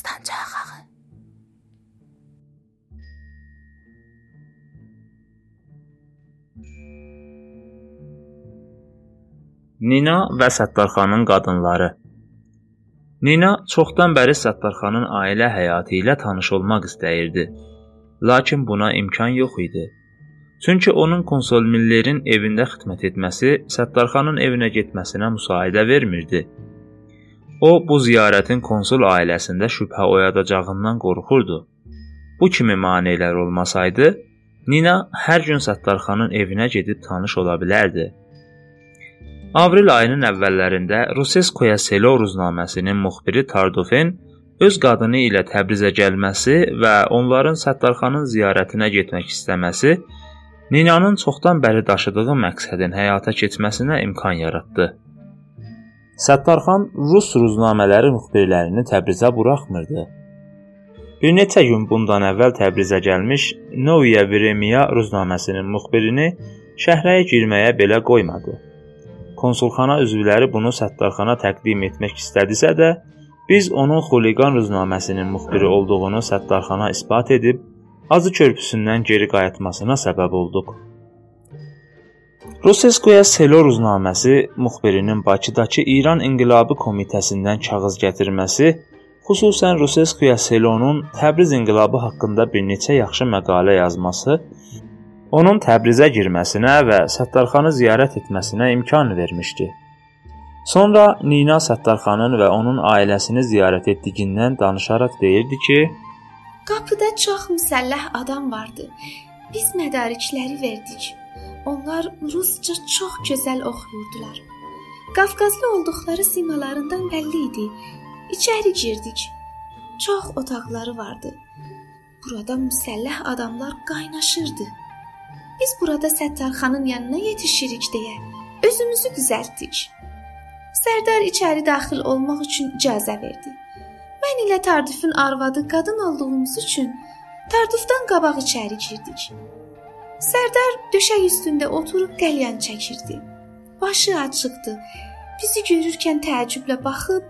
Dastanca axağı. Nina və Səttarxanın qadınları. Nina çoxdan bəri Səttarxanın ailə həyatı ilə tanış olmaq istəyirdi. Lakin buna imkan yox idi. Çünki onun konsul Millerin evində xidmət etməsi Səttarxanın evinə getməsinə müsaidə vermirdi. O bu ziyarətin konsul ailəsində şübhə oyadacağından qorxurdu. Bu kimi maneələr olmasaydı, Nina hər gün Səttarxanın evinə gedib tanış ola bilərdi. Avrel ayının əvvəllərində Ruseskoya Selo ruznaməsinin müxbiri Tardofen öz qadını ilə Təbrizə gəlməsi və onların Səttarxanın ziyarətinə getmək istəməsi Ninanın çoxdan bəri daşıdığı məqsədin həyata keçməsinə imkan yaratdı. Səttarxan rus ruznamələri müxbirlərini Təbrizə buraxmırdı. Bir neçə gün bundan əvvəl Təbrizə gəlmiş Novaya Vremya ruznaməsinin müxbirini şəhərə girməyə belə qoymadı. Konsulxana üzvləri bunu Səttarxana təqdim etmək istədisə də, biz onun xuliqan rüznaməsinin müxbiri olduğunu Səttarxana isbat edib Azı körpüsündən geri qayıtmasına səbəb olduq. Ruseskoya Selo rüznaməsi müxbirinin Bakıdakı İran İnqilabı Komitəsindən kağız gətirməsi, xüsusən Ruseskoya Selonun Təbriz inqilabı haqqında bir neçə yaxşı məqalə yazması onun Təbrizə girməsinə və Səttarxanı ziyarət etməsinə imkan vermişdi. Sonra Nina Səttarxanın və onun ailəsini ziyarət etdiyindən danışaraq deyirdi ki, qapıda çox müsəlləh adam vardı. Biz mədarikləri verdik. Onlar rusca çox gözəl oxuyurdular. Qafqazlı olduqları simalarından bəlli idi. İçəri girdik. Çox otaqları vardı. Burada müsəlləh adamlar qaynaşırdı. Biz burada Səttarxanın yanına yetişirik deyə özümüzü düzəltdik. Sərdar içəri daxil olmaq üçün icazə verdi. Mən ilə Tardifin arvadı qadın olduğumuz üçün Tardifdən qabaq içəri girdik. Sərdar döşək üstündə oturub qəlyan çəkirdi. Başı açıqdı. Bizi görürkən təəccüblə baxıb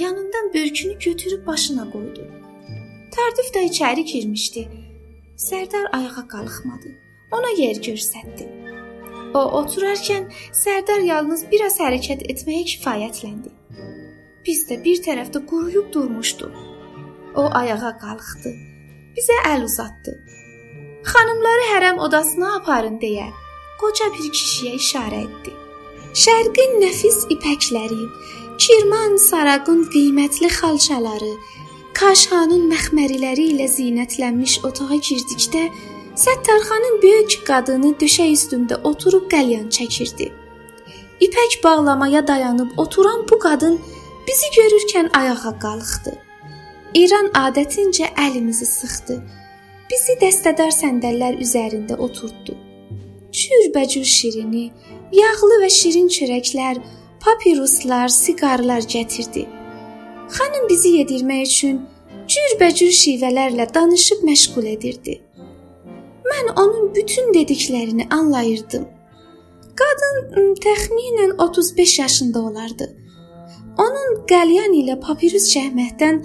yanından börkünü götürüb başına qoydu. Tardif də içəri girmişdi. Sərdar ayağa qalxmadı ona yer göstərdi. O oturarkən Sərdar yalnız biraz hərəkət etməyə kifayətləndi. Biz də bir tərəfdə quruyub durmuşduq. O ayağa qalxdı. Bizə əl uzatdı. Xanımları hərəm odasına aparın deyə qoca bir kişiyə işarə etdi. Şərqin nəfis ipəkləri, Kirman saraqın qiymətli xalçaları, Kaşhanın məxməriləri ilə zinətlənmiş otağa girdikdə Səttarxanın böyük qadını döşək üstündə oturub qəlyan çəkirdi. İpək bağlamaya dayanıb oturan bu qadın bizi görürkən ayağa qalxdı. İran adətincə əlimizi sıxdı. Bizi dəstədar səndəllər üzərində oturtdu. Cürbəcür şirini, yağlı və şirin çörəklər, papiruslar, siqarlar gətirdi. Xanım bizi yedirmək üçün cürbəcür şivələrlə danışıb məşğul edirdi. Mən onun bütün dediklərini anlayırdım. Qadın təxminən 35 yaşında olardı. Onun qəlyan ilə papirus çəkməkdən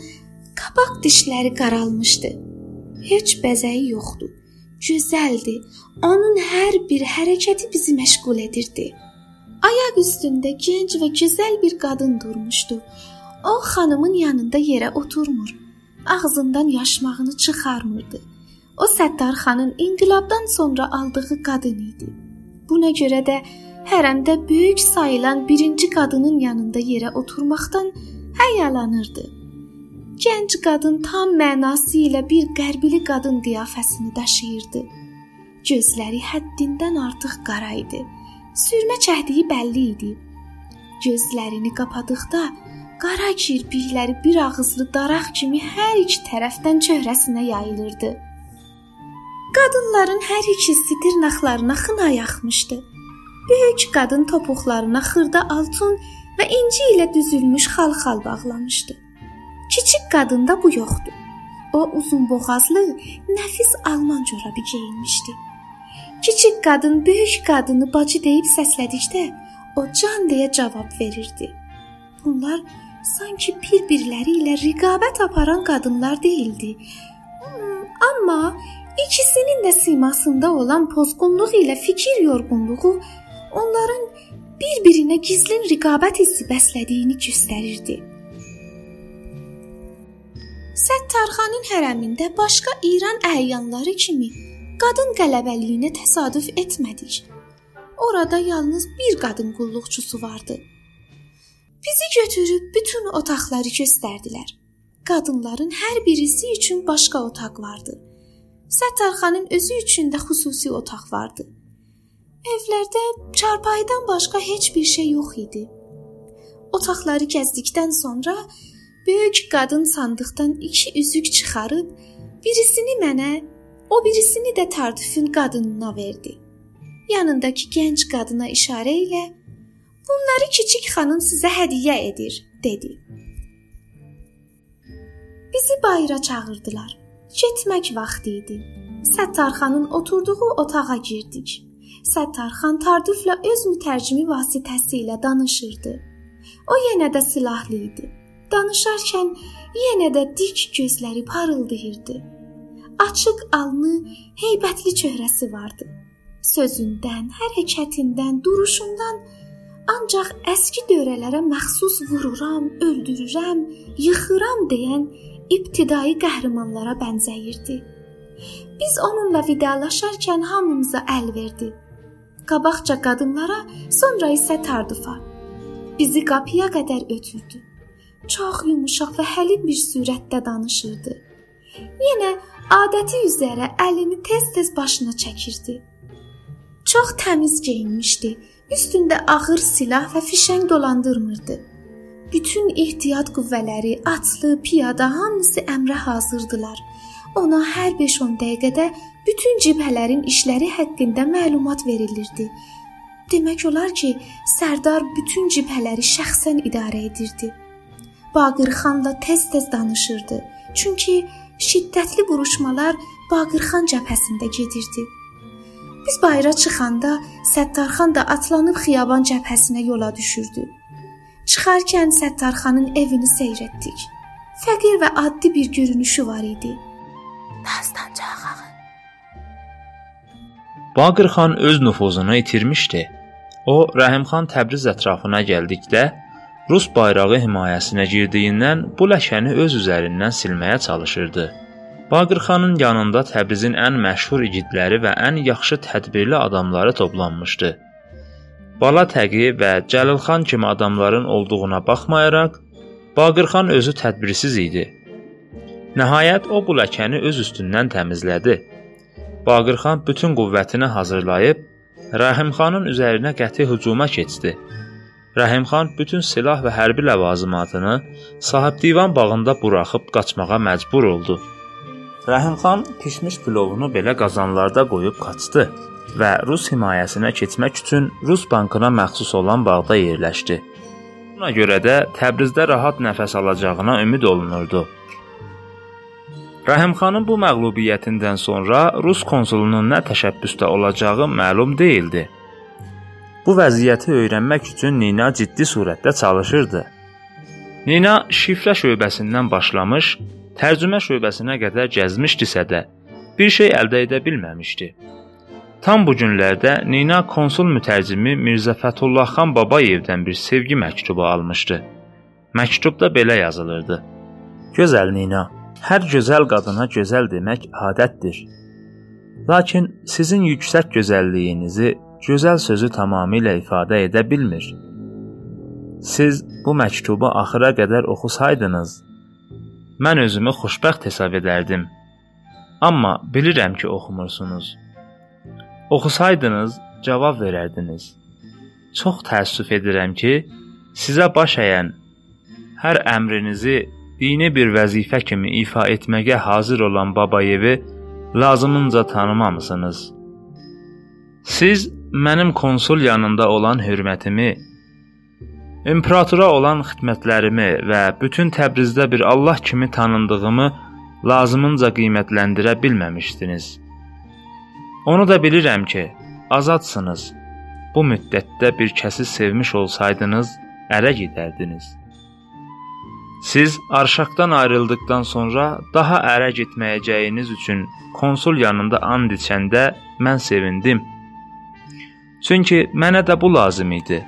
qabaq dişləri qaralmışdı. Heç bəzəyi yoxdu. Gözəldi. Onun hər bir hərəkəti bizi məşğul edirdi. Ayaq üstündə gənc və gözəl bir qadın durmuşdu. O xanımın yanında yerə oturmur. Ağzından yaşmağını çıxarmırdı. O Səttarxanın inqilabdan sonra aldığı qadın idi. Buna görə də hərəmdə böyük sayılan birinci qadının yanında yerə oturmaqdan həyalanırdı. Gənc qadın tam mənası ilə bir qərbili qadın qiyafəsini daşıyırdı. Gözləri həddindən artıq qara idi. Sürmə çəkdiyi bəlli idi. Gözlərini qapadıqda qara kirpikləri bir ağızlı daraq kimi hər iki tərəfdən çöhrəsinə yayılırdı. Qadınların hər ikisi dırnaqlarına xına yaxmışdı. Böyük qadın topuqlarına xırda altun və inci ilə düzülmüş xalxal bağlamışdı. Kiçik qadında bu yoxdu. O uzun boğazlı, nəfis alman corabı geyinmişdi. Kiçik qadın böyük qadını bacı deyib səslədikdə o can deyə cavab verirdi. Bunlar sanki bir-birləri ilə rəqabət aparan qadınlar deyildi. Hmm, amma ikisinin də simasında olan pozğunluq ilə fikir yorğunluğu onların bir-birinə gizlin rəqabət hissi bəslədiyini göstərirdi. Səttarxanın hərəmində başqa İran əyanları kimi qadın qələbəliyinə təsadüf etmədik. Orada yalnız bir qadın qulluqçusu vardı. Bizi götürüb bütün otaqları göstərdilər. Qadınların hər birisi üçün başqa otaq vardı. Səttarxanın özü üçün də xüsusi otaq vardı. Evlərdə çarpayıdan başqa heç bir şey yox idi. Otaqları gəzdikdən sonra böyük qadın sandıqdan iki üzük çıxarıb birisini mənə, o birisini də Tardifin qadınına verdi. Yanındakı gənc qadına işarə ilə Bunları kiçik xanım sizə hədiyyə edir, dedi. Bizi bayıra çağırdılar. Getmək vaxtı idi. Səttarxanın oturduğu otağa girdik. Səttarxan Tardiflə öz mütərcimi vasitəsilə danışırdı. O yenə də silahlı idi. Danışarkən yenə də dik gözləri parıldayırdı. Açıq alnı, heybətli çöhrəsi vardı. Sözündən, hərəkətindən, duruşundan ancaq əski dövrələrə məxsus vururam, öldürürəm, yıxıram deyən ibtidai qəhrəmanlara bənzəyirdi. Biz onunla vidalaşarkən hamımıza əl verdi. Qabaqca qadınlara, sonra isə Tardufa. Bizi qapıya qədər ötürdü. Çox yumşaq və həlim bir sürətdə danışırdı. Yenə adəti üzrə əlini tez-tez başına çəkirdi. Çox təmiz geyinmişdi Üstündə ağır silah və fişəng dolandırmırdı. Bütün ehtiyat qüvvələri, atlı, piyada hamısı əmrə hazırdılar. Ona hər 5-10 dəqiqədə bütün cibhələrin işləri haqqında məlumat verilirdi. Demək olar ki, sərdar bütün cibhələri şəxsən idarə edirdi. Baqir xanla tez-tez danışırdı. Çünki şiddətli vuruşmalar Baqir xan cəbhəsində gedirdi. Biz bayıra çıxanda Səttarxan da atlanıb xiyaban cəbhəsinə yola düşürdü. Çıxarkən Səttarxanın evini seyr etdik. Fəqir və addi bir görünüşü var idi. Dastancağı. Baqir xan öz nüfuzunu itirmişdi. O, Rəhimxan Təbriz ətrafına gəldikdə Rus bayrağı himayəsinə girdiyindən bu ləkəni öz üzərindən silməyə çalışırdı. Baqir xanın yanında Təbrizin ən məşhur igidləri və ən yaxşı tədbirli adamları toplanmışdı. Bala Təqi və Cəlil xan kimi adamların olduğuna baxmayaraq, Baqir xan özü tədbirsiz idi. Nəhayət o bu ləkəni öz üstündən təmizlədi. Baqir xan bütün qüvvətini hazırlayıb Rəhim xanın üzərinə qəti hücuma keçdi. Rəhim xan bütün silah və hərbi ləvazimatını sahib divan bağında buraxıb qaçmağa məcbur oldu. Rəhimxan pişmiş pilovunu belə qazanlarda qoyub qaçdı və Rus himayəsinə keçmək üçün Rus bankına məxsus olan bağda yerləşdi. Buna görə də Təbrizdə rahat nəfəs alacağına ümid olunurdu. Rəhimxanın bu məğlubiyyətindən sonra Rus konsulunun nə təşəbbüsdə olacağı məlum değildi. Bu vəziyyəti öyrənmək üçün Nina ciddi surətdə çalışırdı. Nina şifrə şöbəsindən başlamış, Tərcümə şöbəsinə qədər gəzmişdisə də, bir şey əldə edə bilməmişdi. Tam bu günlərdə Nina konsul mütərcimi Mirzə Fətullah xan Babayevdən bir sevgi məktubu almışdı. Məktubda belə yazılırdı: Gözəl Nina, hər gözəl qadına gözəl demək adətdir. Lakin sizin yüksək gözəlliyinizi gözəl sözü tamamilə ifadə edə bilmir. Siz bu məktubu axıra qədər oxusaydınız, Mən özümü xoşbəxt hesab edərdim. Amma bilirəm ki, oxumursunuz. Oxusaydınız, cavab verərdiniz. Çox təəssüf edirəm ki, sizə baş əyən hər əmrinizi dini bir vəzifə kimi ifa etməyə hazır olan Babayevi lazımınca tanımamısınız. Siz mənim konsul yanında olan hörmətimi İmperatora olan xidmətlərimi və bütün Təbrizdə bir Allah kimi tanındığımı lazımınca qiymətləndirə bilməmişdiniz. Onu da bilirəm ki, azadsınız. Bu müddətdə bir kəsi sevmiş olsaydınız, ərə gedərdiniz. Siz Arşaqdan ayrıldıqdan sonra daha ərə getməyəcəyiniz üçün konsul yanında and içəndə mən sevindim. Çünki mənə də bu lazım idi.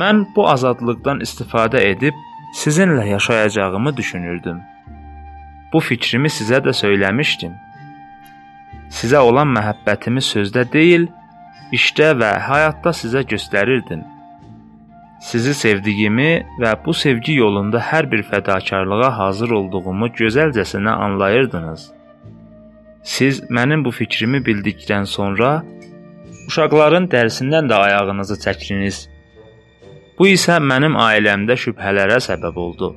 Mən bu azadlıqdan istifadə edib sizinlə yaşayacağımı düşünürdüm. Bu fikrimi sizə də söyləmişdim. Sizə olan məhəbbətimi sözdə deyil, işdə və həyatda sizə göstərirdim. Sizi sevdiyimi və bu sevgi yolunda hər bir fədakarlığa hazır olduğumu gözəlcəsinə anlayırdınız. Siz mənim bu fikrimi bildikdən sonra uşaqların dərsindən də ayağınızı çəkdiniz. Bu isə mənim ailəmdə şübhələrə səbəb oldu.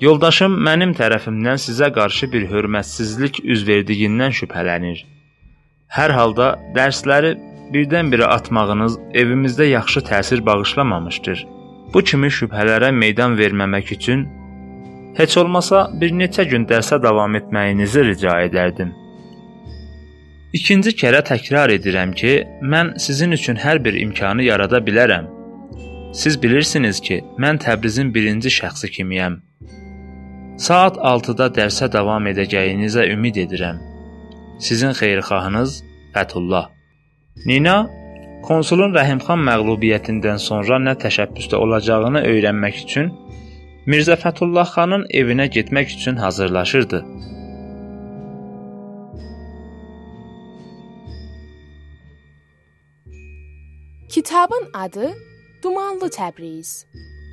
Yoldaşım mənim tərəfimdən sizə qarşı bir hörmətsizlik üz verdiyindən şübhələnir. Hər halda dərsləri birdən-birə atmağınız evimizdə yaxşı təsir bağışlamamışdır. Bu kimi şübhələrə meydan verməmək üçün heç olmasa bir neçə gün dərsə davam etməyinizi rica edərdim. İkinci kərə təkrar edirəm ki, mən sizin üçün hər bir imkanı yarada bilərəm. Siz bilirsiniz ki, mən Təbrizin birinci şəxsi kimiyəm. Saat 6-da dərsə davam edəcəyinizə ümid edirəm. Sizin xeyirxahınız Fətullah Nina konsulun Rəhimxan məğlubiyyətindən sonra nə təşəbbüsdə olacağını öyrənmək üçün Mirzə Fətullah xanın evinə getmək üçün hazırlaşırdı. Kitabın adı Dumanlı Təbriz.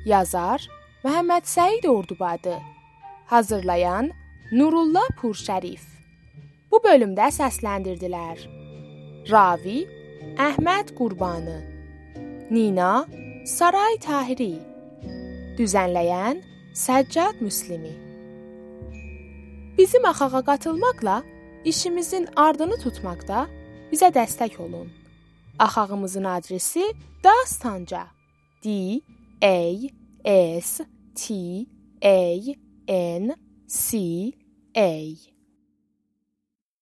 Yazar Məhəmməd Səid Ordubadı. Hazırlayan Nurullah Purşərif. Bu bölümdə səsləndirdilər. Ravi Əhməd Qurbanı Nina Saray Tahiri Düzənləyən Səccad Müslimi Bizim axağa qatılmaqla işimizin ardını tutmaqda bizə dəstək olun. Axağımızın adresi Dastanca. D A S T A N C A